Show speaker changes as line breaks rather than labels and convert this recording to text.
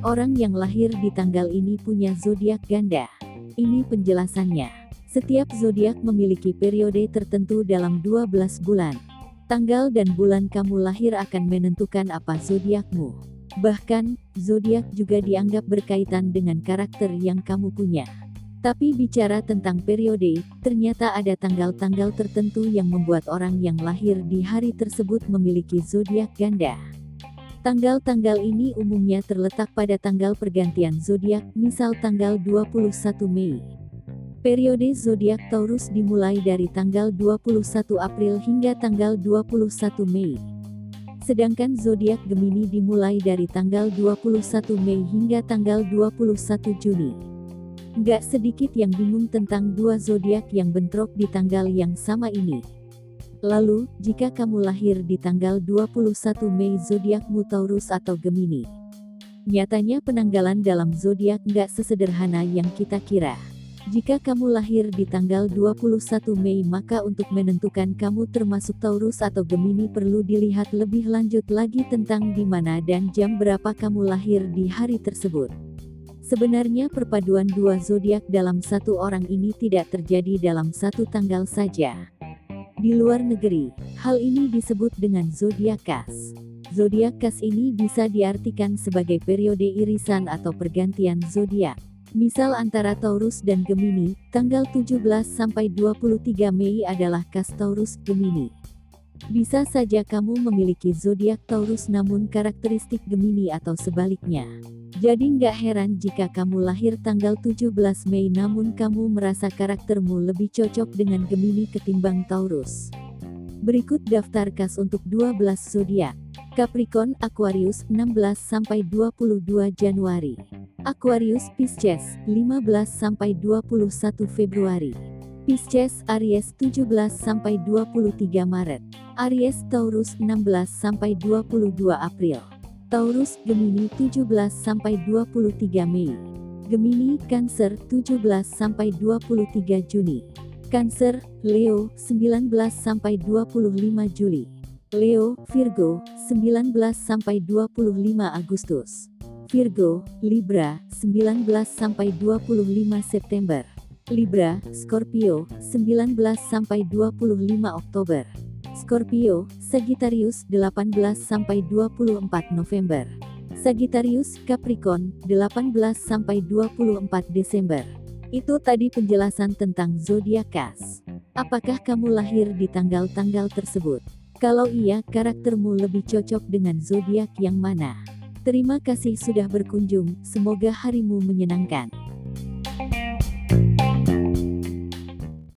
Orang yang lahir di tanggal ini punya zodiak ganda. Ini penjelasannya. Setiap zodiak memiliki periode tertentu dalam 12 bulan. Tanggal dan bulan kamu lahir akan menentukan apa zodiakmu. Bahkan, zodiak juga dianggap berkaitan dengan karakter yang kamu punya. Tapi bicara tentang periode, ternyata ada tanggal-tanggal tertentu yang membuat orang yang lahir di hari tersebut memiliki zodiak ganda. Tanggal-tanggal ini umumnya terletak pada tanggal pergantian zodiak, misal tanggal 21 Mei. Periode zodiak Taurus dimulai dari tanggal 21 April hingga tanggal 21 Mei. Sedangkan zodiak Gemini dimulai dari tanggal 21 Mei hingga tanggal 21 Juni. Gak sedikit yang bingung tentang dua zodiak yang bentrok di tanggal yang sama ini. Lalu, jika kamu lahir di tanggal 21 Mei zodiakmu Taurus atau Gemini. Nyatanya penanggalan dalam zodiak nggak sesederhana yang kita kira. Jika kamu lahir di tanggal 21 Mei maka untuk menentukan kamu termasuk Taurus atau Gemini perlu dilihat lebih lanjut lagi tentang di mana dan jam berapa kamu lahir di hari tersebut. Sebenarnya perpaduan dua zodiak dalam satu orang ini tidak terjadi dalam satu tanggal saja. Di luar negeri, hal ini disebut dengan zodiak kas. Zodiak kas ini bisa diartikan sebagai periode irisan atau pergantian zodiak. Misal antara Taurus dan Gemini, tanggal 17 sampai 23 Mei adalah kas Taurus Gemini. Bisa saja kamu memiliki zodiak Taurus namun karakteristik Gemini atau sebaliknya. Jadi nggak heran jika kamu lahir tanggal 17 Mei namun kamu merasa karaktermu lebih cocok dengan Gemini ketimbang Taurus. Berikut daftar kas untuk 12 zodiak. Capricorn, Aquarius, 16 sampai 22 Januari. Aquarius, Pisces, 15 sampai 21 Februari. Pisces, Aries, 17 sampai 23 Maret. Aries, Taurus, 16 sampai 22 April. Taurus, Gemini 17 sampai 23 Mei. Gemini, Cancer 17 sampai 23 Juni. Cancer, Leo 19 sampai 25 Juli. Leo, Virgo 19 sampai 25 Agustus. Virgo, Libra 19 sampai 25 September. Libra, Scorpio 19 sampai 25 Oktober. Scorpio, Sagittarius 18 sampai 24 November. Sagittarius, Capricorn 18 sampai 24 Desember. Itu tadi penjelasan tentang zodiak kas. Apakah kamu lahir di tanggal-tanggal tersebut? Kalau iya, karaktermu lebih cocok dengan zodiak yang mana? Terima kasih sudah berkunjung, semoga harimu menyenangkan.